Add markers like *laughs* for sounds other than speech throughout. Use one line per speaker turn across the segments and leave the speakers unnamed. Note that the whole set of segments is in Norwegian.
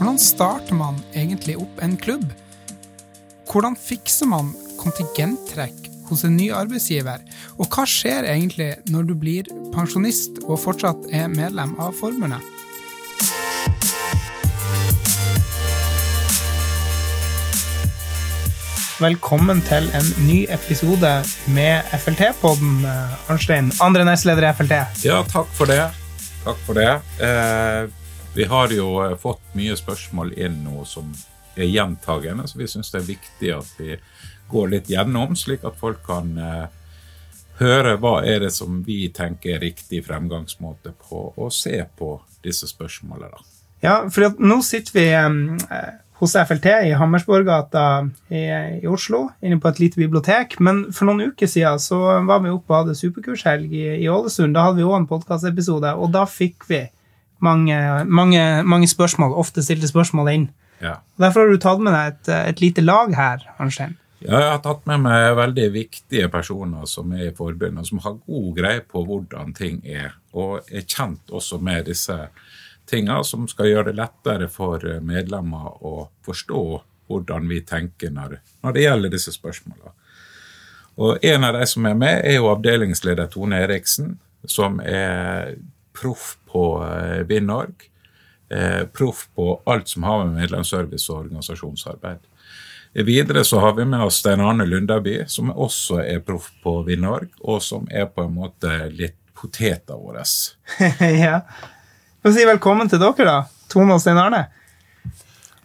Hvordan starter man egentlig opp en klubb? Hvordan fikser man kontingenttrekk hos en ny arbeidsgiver? Og hva skjer egentlig når du blir pensjonist og fortsatt er medlem av forbundet? Velkommen til en ny episode med FLT-podden, Arnstein. Andre nestleder i FLT.
Ja, takk for det. Takk for det. Eh, vi har jo eh, fått mye spørsmål inn nå som er gjentagende, så vi syns det er viktig at vi går litt gjennom, slik at folk kan eh, høre hva er det som vi tenker er riktig fremgangsmåte på å se på disse spørsmålene.
Ja, for nå sitter vi eh, hos FLT i Hammersborggata i, i, Oslo, inne på et lite bibliotek. Men for noen uker siden så var vi oppe og hadde superkurshelg i, i Ålesund. Da hadde vi òg en podkastepisode, og da fikk vi mange, mange, mange, spørsmål, ofte stilte spørsmål inn. Ja. Derfor har du tatt med deg et, et lite lag her, Arnstein.
Ja, jeg har tatt med meg veldig viktige personer som er i forbundet, som har god greie på hvordan ting er, og er kjent også med disse tinga som skal gjøre det lettere for medlemmer å forstå hvordan vi tenker når, når det gjelder disse spørsmålene. Og En av de som er med, er jo avdelingsleder Tone Eriksen, som er proff på eh, Vinnorg. Eh, proff på alt som har med medlemsservice og organisasjonsarbeid. Videre så har vi med oss Stein Arne Lundaby, som også er proff på Vinnorg, og som er på en måte litt poteta våre. *laughs*
ja. Få si velkommen til dere, da. Tone og Stein Arne.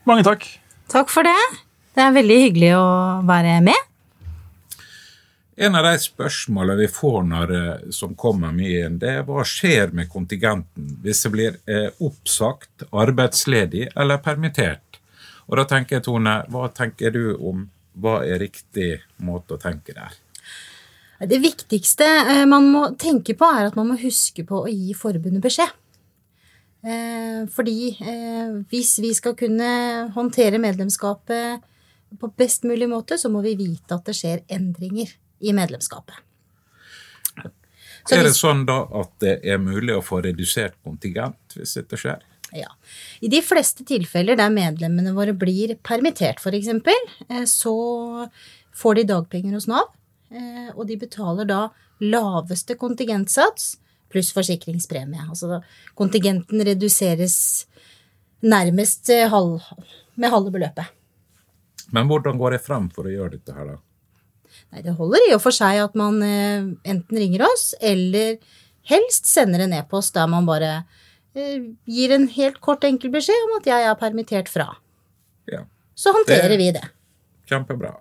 Mange takk.
Takk for det. Det er veldig hyggelig å være med.
En av de spørsmålene vi får når, eh, som kommer mye inn, det er hva skjer med kontingenten hvis det blir eh, oppsagt, arbeidsledig eller permittert? Og da tenker jeg, Tone, hva tenker du om hva er riktig måte å tenke der?
Det viktigste eh, man må tenke på, er at man må huske på å gi forbundet beskjed. Fordi hvis vi skal kunne håndtere medlemskapet på best mulig måte, så må vi vite at det skjer endringer i medlemskapet.
Så er det sånn da at det er mulig å få redusert kontingent hvis dette skjer?
Ja. I de fleste tilfeller der medlemmene våre blir permittert, f.eks., eh, så får de dagpenger hos Nav, og de betaler da laveste kontingentsats pluss forsikringspremie. Altså kontingenten reduseres nærmest halv, med halve beløpet.
Men hvordan går det frem for å gjøre dette her, da?
Nei, Det holder i og for seg at man eh, enten ringer oss, eller helst sender en e-post der man bare eh, gir en helt kort, enkel beskjed om at jeg er permittert fra. Ja. Så håndterer det, vi det.
Kjempebra.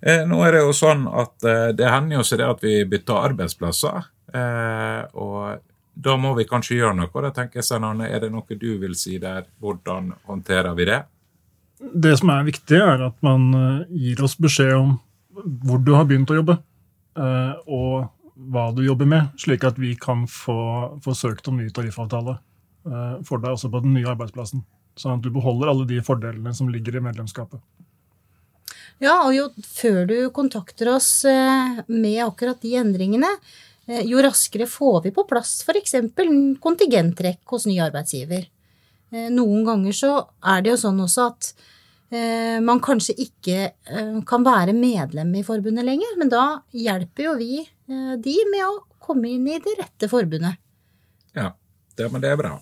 Eh, nå er det jo sånn at eh, det hender jo seg det at vi bytter arbeidsplasser. Eh, og da må vi kanskje gjøre noe. Da tenker jeg sånn, Er det noe du vil si der? Hvordan håndterer vi det?
Det som er viktig, er at man eh, gir oss beskjed om hvor du har begynt å jobbe, eh, og hva du jobber med, slik at vi kan få, få søkt om ny tariffavtale eh, for deg også på den nye arbeidsplassen. Sånn at du beholder alle de fordelene som ligger i medlemskapet.
Ja, og jo før du kontakter oss med akkurat de endringene, Eh, jo raskere får vi på plass f.eks. kontingenttrekk hos ny arbeidsgiver. Eh, noen ganger så er det jo sånn også at eh, man kanskje ikke kan være medlem i forbundet lenger, men da hjelper jo vi de med å komme inn i det rette forbundet.
Ja, det, men det er bra.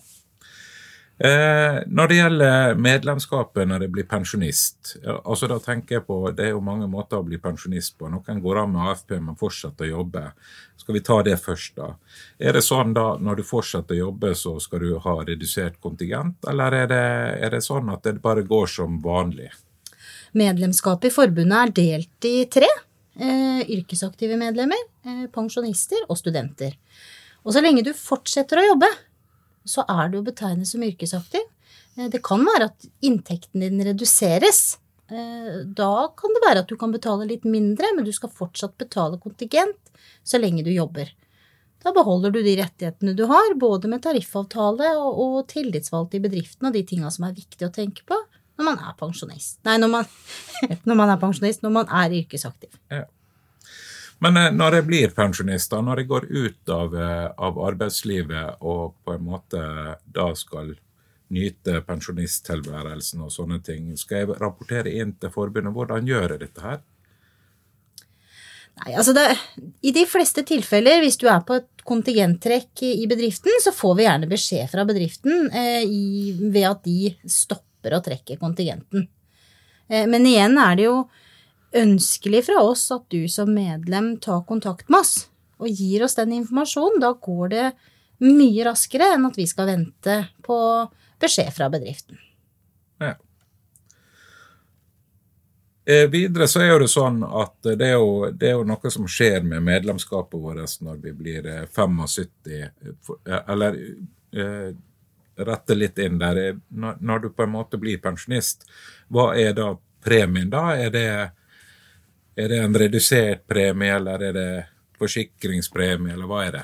Eh, når det gjelder medlemskapet når det blir pensjonist altså da tenker jeg på, Det er jo mange måter å bli pensjonist på. Noen går av med AFP, men fortsetter å jobbe. Skal vi ta det først, da? Er det sånn da når du fortsetter å jobbe, så skal du ha redusert kontingent, eller er det, er det sånn at det bare går som vanlig?
Medlemskapet i forbundet er delt i tre. Eh, yrkesaktive medlemmer, eh, pensjonister og studenter. Og så lenge du fortsetter å jobbe, så er du å betegne som yrkesaktiv. Eh, det kan være at inntekten din reduseres. Eh, da kan det være at du kan betale litt mindre, men du skal fortsatt betale kontingent så lenge du jobber. Da beholder du de rettighetene du har, både med tariffavtale og, og tillitsvalgte i bedriften og de tinga som er viktig å tenke på når man er pensjonist. Nei, når man, *laughs* når man er pensjonist, når man er yrkesaktiv. Ja.
Men eh, når jeg blir pensjonist, da, når jeg går ut av, eh, av, arbeidslivet og på en måte da skal nyte pensjonisttilværelsen og sånne ting. Skal jeg rapportere inn til forbundet? Hvordan gjør jeg dette her?
Nei, altså det, I de fleste tilfeller, hvis du er på et kontingenttrekk i bedriften, så får vi gjerne beskjed fra bedriften eh, i, ved at de stopper å trekke kontingenten. Eh, men igjen er det jo ønskelig fra oss at du som medlem tar kontakt med oss og gir oss den informasjonen. Da går det mye raskere enn at vi skal vente på beskjed fra bedriften.
Ja. Eh, videre så er det sånn at det er, jo, det er jo noe som skjer med medlemskapet vårt når vi blir 75 eh, eh, Eller eh, rette litt inn der. Når, når, du på en måte blir pensjonist, hva er da premien da? Er det, er det en redusert premie, eller er det forsikringspremie, eller hva er det?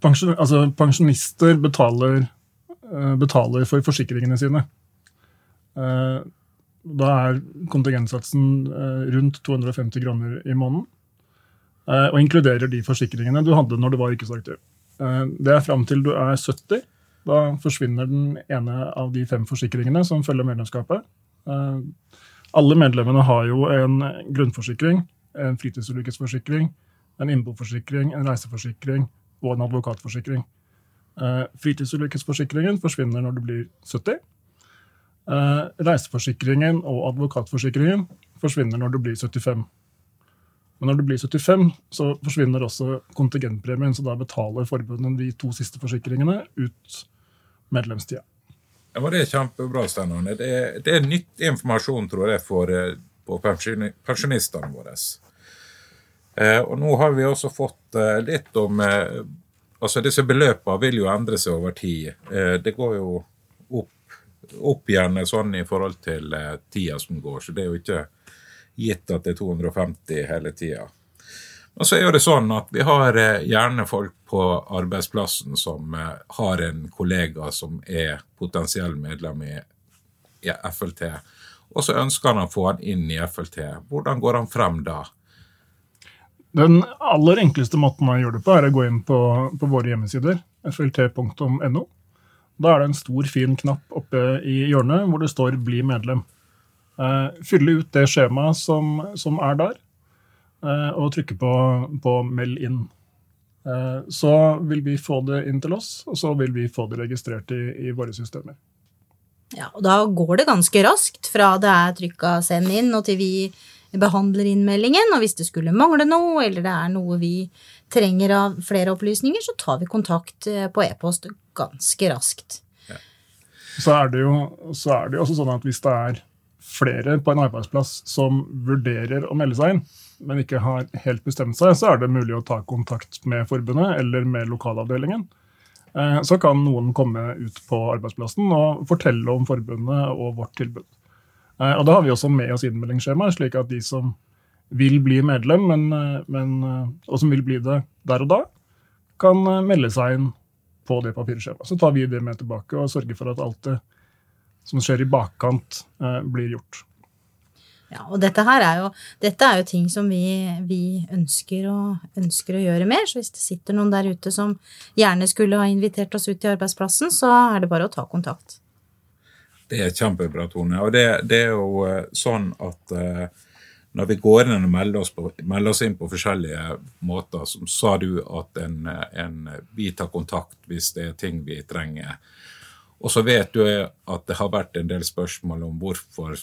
Pensjon, altså, pensjonister betaler, betaler, for forsikringene sine. Da er kontingentsatsen eh, rundt 250 kroner i måneden. Eh, og inkluderer de forsikringene du hadde når du var yrkesaktiv. Eh, det er fram til du er 70. Da forsvinner den ene av de fem forsikringene som følger medlemskapet. Alle medlemmene har jo en grunnforsikring, en fritidsulykkesforsikring, en innboforsikring, en reiseforsikring og en advokatforsikring. Fritidsulykkesforsikringen forsvinner når du blir 70. Eh, reiseforsikringen og advokatforsikringen forsvinner når du blir 75. Men når du blir 75, så forsvinner også kontingentpremien, så da betaler forbundet de to siste forsikringene ut medlemstida.
Ja, Det er kjempebra, Steinar. Det, det, er nyttig informasjon, tror jeg, for eh, pensjonistene våre. Eh, og nå har vi også fått eh, litt om eh, Altså, disse beløpene vil jo endre seg over tid. Eh, det går jo opp igjen sånn i forhold til eh, tida som går. Så det er jo ikke gitt at det er 250 hele tida. Og så er det sånn at vi har eh, gjerne folk på arbeidsplassen som eh, har en kollega som er potensiell medlem i, FLT, og så ønsker han å få han inn i FLT. Hvordan går han frem da?
Den aller enkleste måten å gjøre det på, er å gå inn på, på våre hjemmesider, flt.no. Da er det en stor, fin knapp oppe i hjørnet hvor det står 'bli medlem'. Uh, fylle ut det skjemaet som, som er der, og trykker på, på 'meld inn'. Uh, så vil vi få det inn til oss, og så vil vi få det registrert i, i våre systemer.
Ja, og Da går det ganske raskt fra det er trykka 'send inn' og til vi behandler innmeldingen. Og hvis det skulle mangle noe, eller det er noe vi trenger av flere opplysninger, så tar vi kontakt på e-post ganske raskt. Ja.
Så, er jo, så, er det jo, også sånn at hvis det er flere på en arbeidsplass som vurderer å melde seg inn, men ikke har helt bestemt seg, så er det mulig å ta kontakt med forbundet eller med lokalavdelingen. Eh, så kan noen komme ut på arbeidsplassen og fortelle om forbundet og vårt tilbud. Eh, og Da har vi også med oss innmeldingsskjema, slik at de som vil bli medlem, men, eh, men, og som vil bli det der og da, kan melde seg inn på det papirskjemaet. Så tar vi det med tilbake og sørger for at alt det som skjer i bakkant, blir gjort.
Ja, og dette her er jo, dette er jo ting som vi, vi ønsker, å, ønsker, å, gjøre mer. Så hvis det sitter noen der ute som gjerne skulle ha invitert oss ut til arbeidsplassen, så er det bare å ta kontakt.
Det er kjempebra, Tone. Og det, det er jo eh, sånn at uh, når vi går inn og melder oss, på, melder oss, inn på forskjellige måter, så sa du at en, en, vi tar kontakt hvis det er ting vi trenger. Og så vet du at det har vært en del spørsmål om hvorfor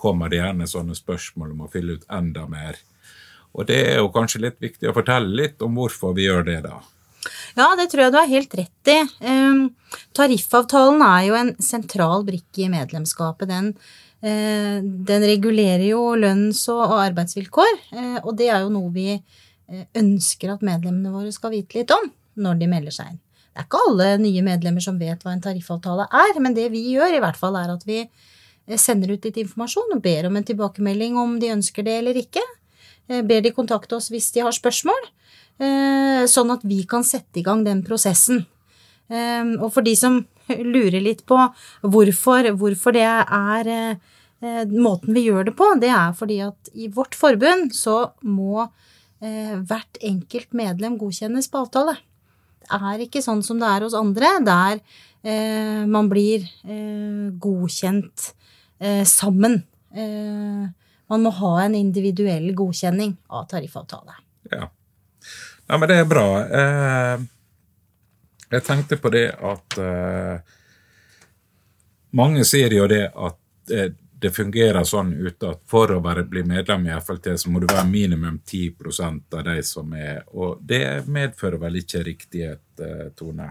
kommer det gjerne sånne spørsmål om å fylle ut enda mer. Og det er jo kanskje litt viktig å fortelle litt om hvorfor vi gjør det, da.
Ja, det tror jeg du har helt rett i. Um, tariffavtalen er jo en sentral brikke i medlemskapet. Den Eh, den regulerer jo lønns- og arbeidsvilkår, eh, og det er jo noe vi eh, ønsker at medlemmene våre skal vite litt om når de melder seg inn. Det er ikke alle nye medlemmer som vet hva en tariffavtale er, men det vi gjør, i hvert fall er at vi sender ut litt informasjon og ber om en tilbakemelding om de ønsker det eller ikke. Ber de kontakte oss hvis de har spørsmål, sånn at vi kan sette i gang den prosessen. Og for de som *laughs* lurer litt på hvorfor, hvorfor det er eh, måten vi gjør det på, det er fordi at i vårt forbund så må eh, hvert enkelt medlem godkjennes på avtale. Det er ikke sånn som det er hos andre, der eh, man blir eh, godkjent eh, sammen. Eh, man må ha en individuell godkjenning av tariffavtale.
Ja. ja, men det er bra. Eh, jeg tenkte på det at eh, mange sier jo det at eh, det fungerer sånn ute at for å være, bli medlem i FLT, så må du være minimum 10% av de som er Og det medfører vel ikke riktighet, eh, Tone?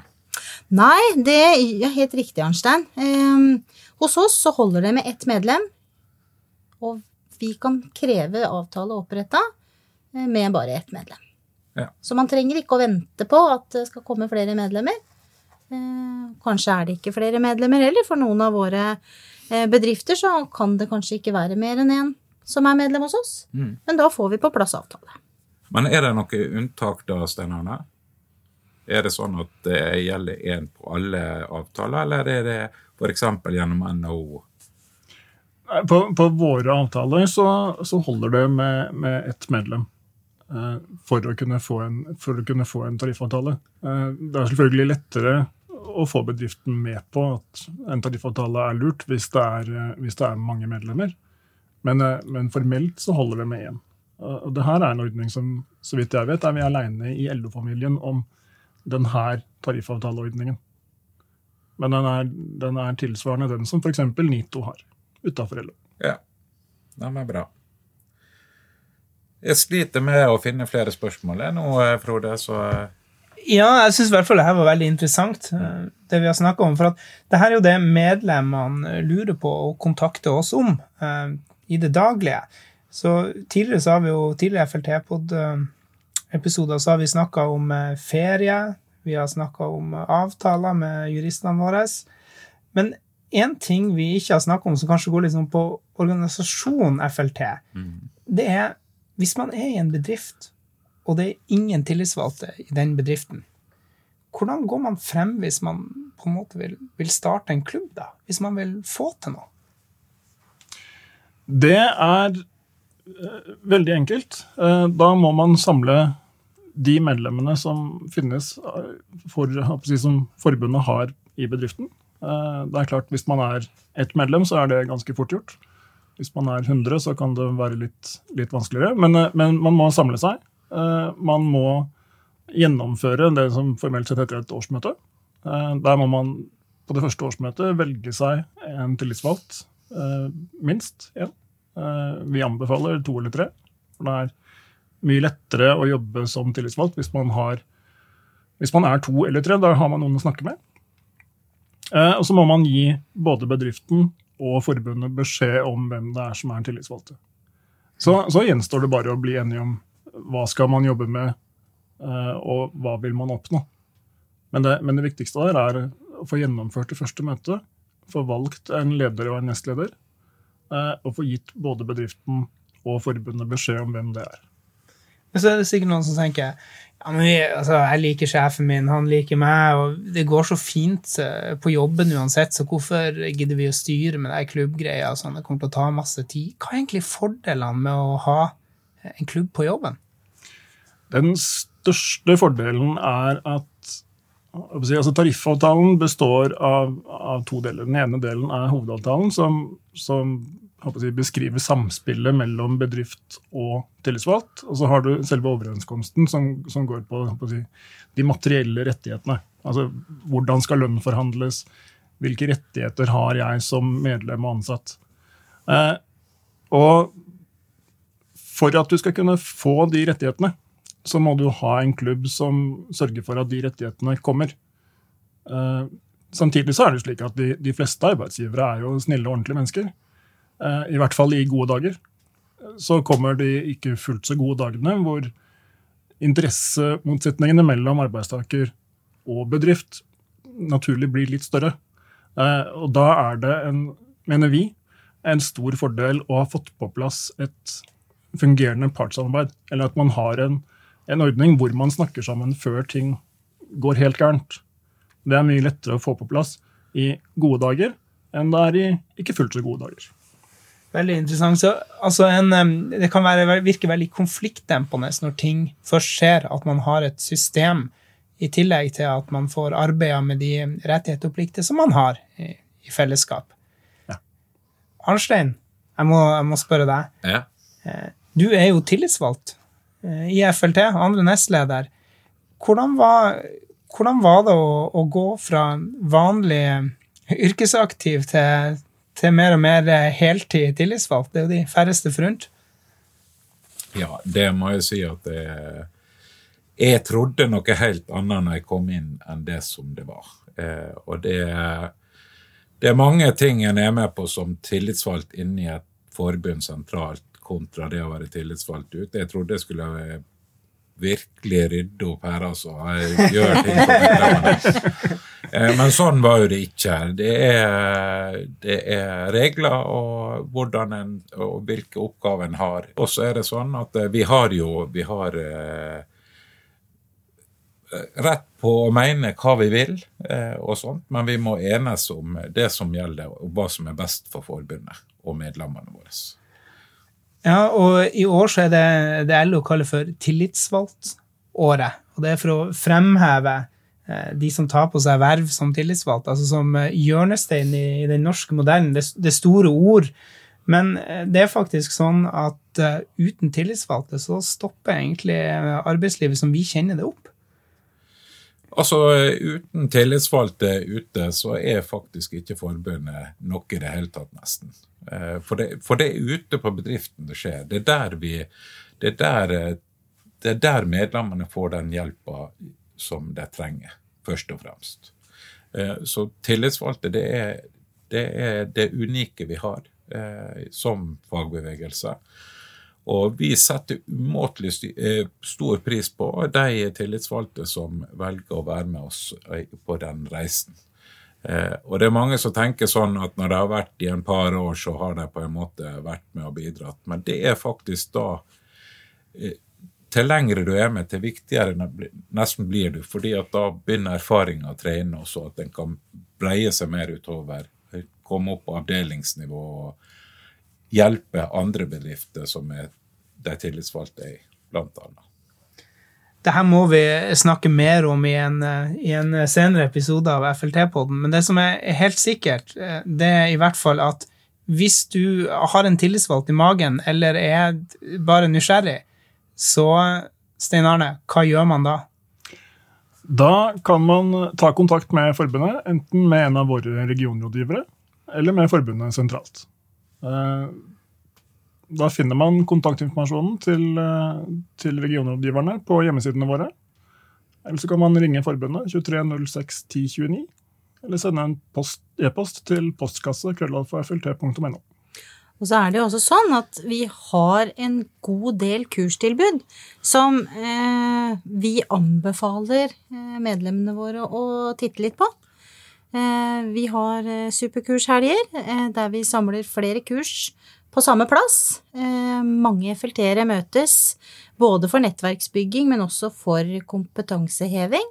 Nei, det er helt riktig, Arnstein. Eh, hos oss så holder det med ett medlem, og vi kan kreve avtale oppretta eh, med bare ett medlem.
Ja.
Så man trenger ikke å vente på at det skal komme flere medlemmer. Eh, kanskje er det ikke flere medlemmer heller. For noen av våre eh, bedrifter så kan det kanskje ikke være mer enn én som er medlem hos oss.
Mm.
Men da får vi på plass avtale.
Men er det noe unntak da, Stein Arne? Er det sånn at det gjelder én på alle avtaler, eller er det f.eks. gjennom NHO?
På, på våre avtaler så, så holder det med, med ett medlem eh, for, å en, for å kunne få en tariffavtale. Eh, det er selvfølgelig lettere å få bedriften med på at en tariffavtale er lurt hvis det er, eh, hvis det er mange medlemmer. Men, eh, men formelt så holder det med én. Og det her er en ordning som så vidt jeg vet, er vi aleine i LO-familien om denne tariffavtaleordningen. Men den er, den er tilsvarende den som f.eks. NITO har utafor LO.
Ja. den men bra. Jeg sliter med å finne flere spørsmål nå, eh, Frode, så eh,
Ja, jeg syns i hvert fall det her var veldig interessant, eh, det vi har snakka om. For at det her er jo det medlemmene lurer på og kontakter oss om eh, i det daglige. Så tidligere så har vi jo tidligere FLT-pod-episoder så har vi snakka om eh, ferie. Vi har snakka om eh, avtaler med juristene våre. Men én ting vi ikke har snakka om, som kanskje går sånn på organisasjonen FLT, det er hvis man er i en bedrift, og det er ingen tillitsvalgte i den bedriften, hvordan går man frem hvis man på en måte vil, vil starte en klubb, da? Hvis man vil få til noe?
Det er veldig enkelt. Eh, da må man samle de medlemmene som finnes eh, for, som forbundet har i bedriften. Eh, det er klart, Hvis man er ett medlem, så er det ganske fort gjort. Hvis man er 100, så kan det være litt, litt vanskeligere. Men, eh, men man må samle seg. Eh, Man må gjennomføre det som formelt sett heter et årsmøte. Eh, Der må man på det første årsmøtet velge seg en tillitsvalgt, eh, minst én. Eh, Vi anbefaler to eller tre. For det er mye lettere å jobbe som tillitsvalgt hvis man, har, hvis man er to eller tre. Da har man noen å snakke med. Eh, Og så må man gi både bedriften og forbundet beskjed om hvem det er som er tillitsvalgte. Så, så gjenstår det bare å bli enige om hva skal man jobbe med, eh, og hva vil man oppnå. Men det, men det viktigste der er å få gjennomført det første møtet, få valgt en leder og en nestleder, eh, og få gitt både bedriften og forbundet beskjed om hvem det er.
Men så er det sikkert noen som tenker ja, men vi, altså, jeg liker sjefen min, han liker meg, og det går så fint eh, på jobben uansett, så hvorfor gidder vi å styre med de klubbgreia? Sånn, det kommer til å ta masse tid. Hva er egentlig fordelene med å ha en klubb på jobben?
Den største fordelen er at altså Tariffavtalen består av, av to deler. Den ene delen er hovedavtalen, som, som jeg beskriver samspillet mellom bedrift og tillitsvalgt. Og så har du selve overenskomsten, som, som går på jeg de materielle rettighetene. Altså hvordan skal lønn forhandles? Hvilke rettigheter har jeg som medlem og ansatt? Eh, og for at du skal kunne få de rettighetene, så må du ha en klubb som sørger for at de rettighetene kommer. Eh, samtidig så er det slik at de, de fleste arbeidsgivere er jo snille og ordentlige mennesker. Eh, I hvert fall i gode dager. Så kommer de ikke fullt så gode dagene hvor interessemotsetningene mellom arbeidstaker og bedrift naturlig blir litt større. Eh, Og da er det, en, mener vi, en stor fordel å ha fått på plass et fungerende partssamarbeid. Eller at man har en, en ordning hvor man snakker sammen før ting går helt gærent. Det er mye lettere å få på plass i gode dager enn det er i ikke fullt så gode dager.
Veldig interessant. Så, altså en, det kan være, virke veldig konfliktdempende når ting først skjer, at man har et system i tillegg til at man får arbeida med de rettigheter og plikter som man har i, i fellesskap.
Ja.
Arnstein, jeg må, jeg må spørre deg.
Ja.
Du er jo tillitsvalgt eh, i FLT, andre nestleder. Hvordan var, hvordan var det å, å gå fra vanlig yrkesaktiv til, til mer og mer heltid tillitsvalgt? Det er jo de færreste forunt.
Ja, det må jeg si at det Jeg trodde noe helt annet når jeg kom inn, enn det som det var. Eh, og det, det er mange ting en er med på som tillitsvalgt inni et forbund sentralt, kontra det å være tillitsvalgt ute. Jeg trodde jeg skulle virkelig rydde opp her, altså. Jeg gjør ting for medlemmene. Eh, Men sånn var jo det ikke. Det er, det er regler og, en, og hvilke oppgaver en har. Og så er det sånn at eh, vi har jo vi har eh, rett på å mene hva vi vil, eh, og sånt, men vi må enes om det som gjelder, og hva som er best for forbundet og medlemmene våre.
Ja, og i år så er det det LO kaller for tillitsvalgtåret. Og det er for å fremheve eh, de som tar på seg verv som tillitsvalgt, altså som eh, hjørnestein i, i den norske modellen. Det, det store ord. Men eh, det er faktisk sånn at uten tillitsvalgte så stopper egentlig arbeidslivet som vi kjenner det opp.
Altså, uten tillitsvalgte ute, så er faktisk ikke forbundet noe i det hele tatt, nesten. Eh, For det, for det er ute på bedriften det skjer. Det er der vi Det er der, eh, det er der medlemmene får den hjelpa som de trenger, først og fremst. Eh, Så tillitsvalgte, det er det, er det unike vi har som fagbevegelse. Og vi setter umåtelig eh, stor pris på de tillitsvalgte som velger å være med oss eh, på den reisen. Eh, og det er mange som tenker sånn at når det har vært i en par år, så har de på en måte vært med og bidratt. Men det er faktisk da Til lengre du er med, til viktigere nesten blir du. fordi at da begynner erfaringa å tre inn også, at den kan breie seg mer utover. Komme opp på avdelingsnivå og hjelpe andre bedrifter som er de tillitsvalgte i, blant annet.
Det her må vi snakke mer om i en, eh, i en senere episode av FLT-podden, men det som er helt sikkert, eh, det er i hvert fall at hvis du har en tillitsvalgt i magen, eller er bare nysgjerrig, så, Stein Arne, hva gjør man da?
Da kan man ta kontakt med forbundet, enten med en av våre regionrådgivere eller med forbundet sentralt. Da finner man kontaktinformasjonen til, eh, til regionrådgiverne på hjemmesidene våre. Eller så kan man ringe forbundet 2306 1029, eller sende en post- e-post til postkasse krøllalfa.flt.no.
Og så er det jo også sånn at vi har en god del kurstilbud som eh, vi anbefaler eh, medlemmene våre å titte litt på. Eh, vi har eh, superkurshelger eh, der vi samler flere kurs på samme plass. Eh, mange FLT-ere møtes både for nettverksbygging, men også for kompetanseheving.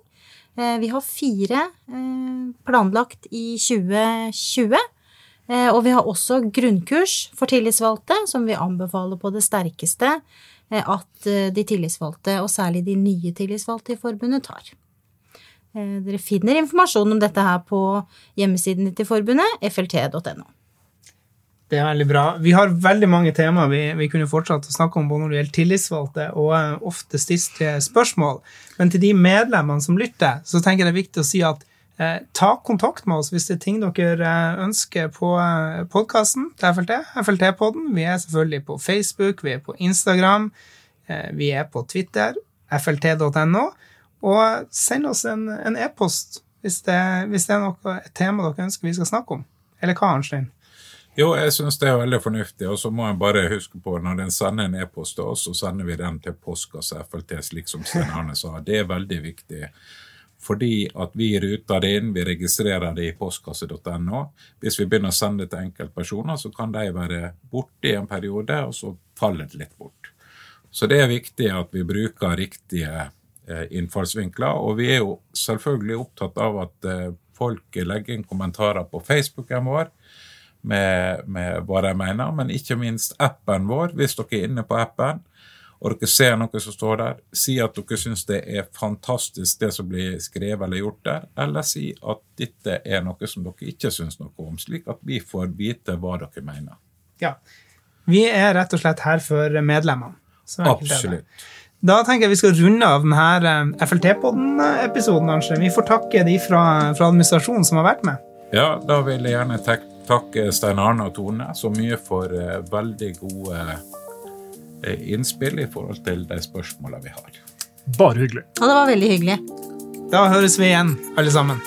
Eh, vi har fire eh, planlagt i 2020. Eh, Og vi har også grunnkurs for tillitsvalgte, som vi anbefaler på det sterkeste at de tillitsvalgte, og særlig de nye tillitsvalgte i forbundet, tar. Dere finner informasjon om dette her på hjemmesiden til forbundet, flt.no.
Det er veldig bra. Vi har veldig mange temaer vi, vi kunne fortsatt å snakke om både når det gjelder tillitsvalgte og eh, ofte stilte spørsmål. Men til de medlemmene som lytter, så tenker jeg det er viktig å si at eh, ta kontakt med oss hvis det er ting dere eh, ønsker på eh, podkasten til FLT. FLT-podden. Vi er selvfølgelig på Facebook, vi er på Instagram, eh, vi er på Twitter, flt.no. Og send oss en e-post hvis, det, hvis det er noe, et tema dere ønsker vi skal snakke om. Eller hva, Arnstein?
Jo, jeg syns det er veldig fornuftig. Og så må en bare huske på når en sender en e-post til oss, så sender vi den til postkasse FLT, slik som Sten Arne sa. Det er veldig viktig. Fordi at vi ruter det inn, vi registrerer det i postkasse.no. Hvis vi begynner å sende det til enkeltpersoner, så kan de være borte i en periode, og så faller det litt bort. Så det er viktig at vi bruker riktige eh, innfallsvinkler. Og vi er jo selvfølgelig opptatt av at eh, folk legger inn kommentarer på Facebooken vår med, med hva de mener, men ikke minst appen vår, hvis dere er inne på appen. og dere ser noe som står der, si at dere syns det er fantastisk det som blir skrevet eller gjort der, eller si at dette er noe som dere ikke syns noe om, slik at vi får vite hva dere mener.
Ja. Vi er rett og slett her for medlemmene.
Absolutt.
Da tenker jeg vi skal runde av denne FLT-podden-episoden. Arnstein. Vi får takke de fra, fra administrasjonen som har vært med.
Ja, da vil jeg gjerne tek- takke Stein Arne og Tone så mye for eh, veldig gode eh, innspill i forhold til de spørsmålene vi har.
Bare hyggelig.
Og det var veldig hyggelig.
Da høres vi igjen, alle sammen.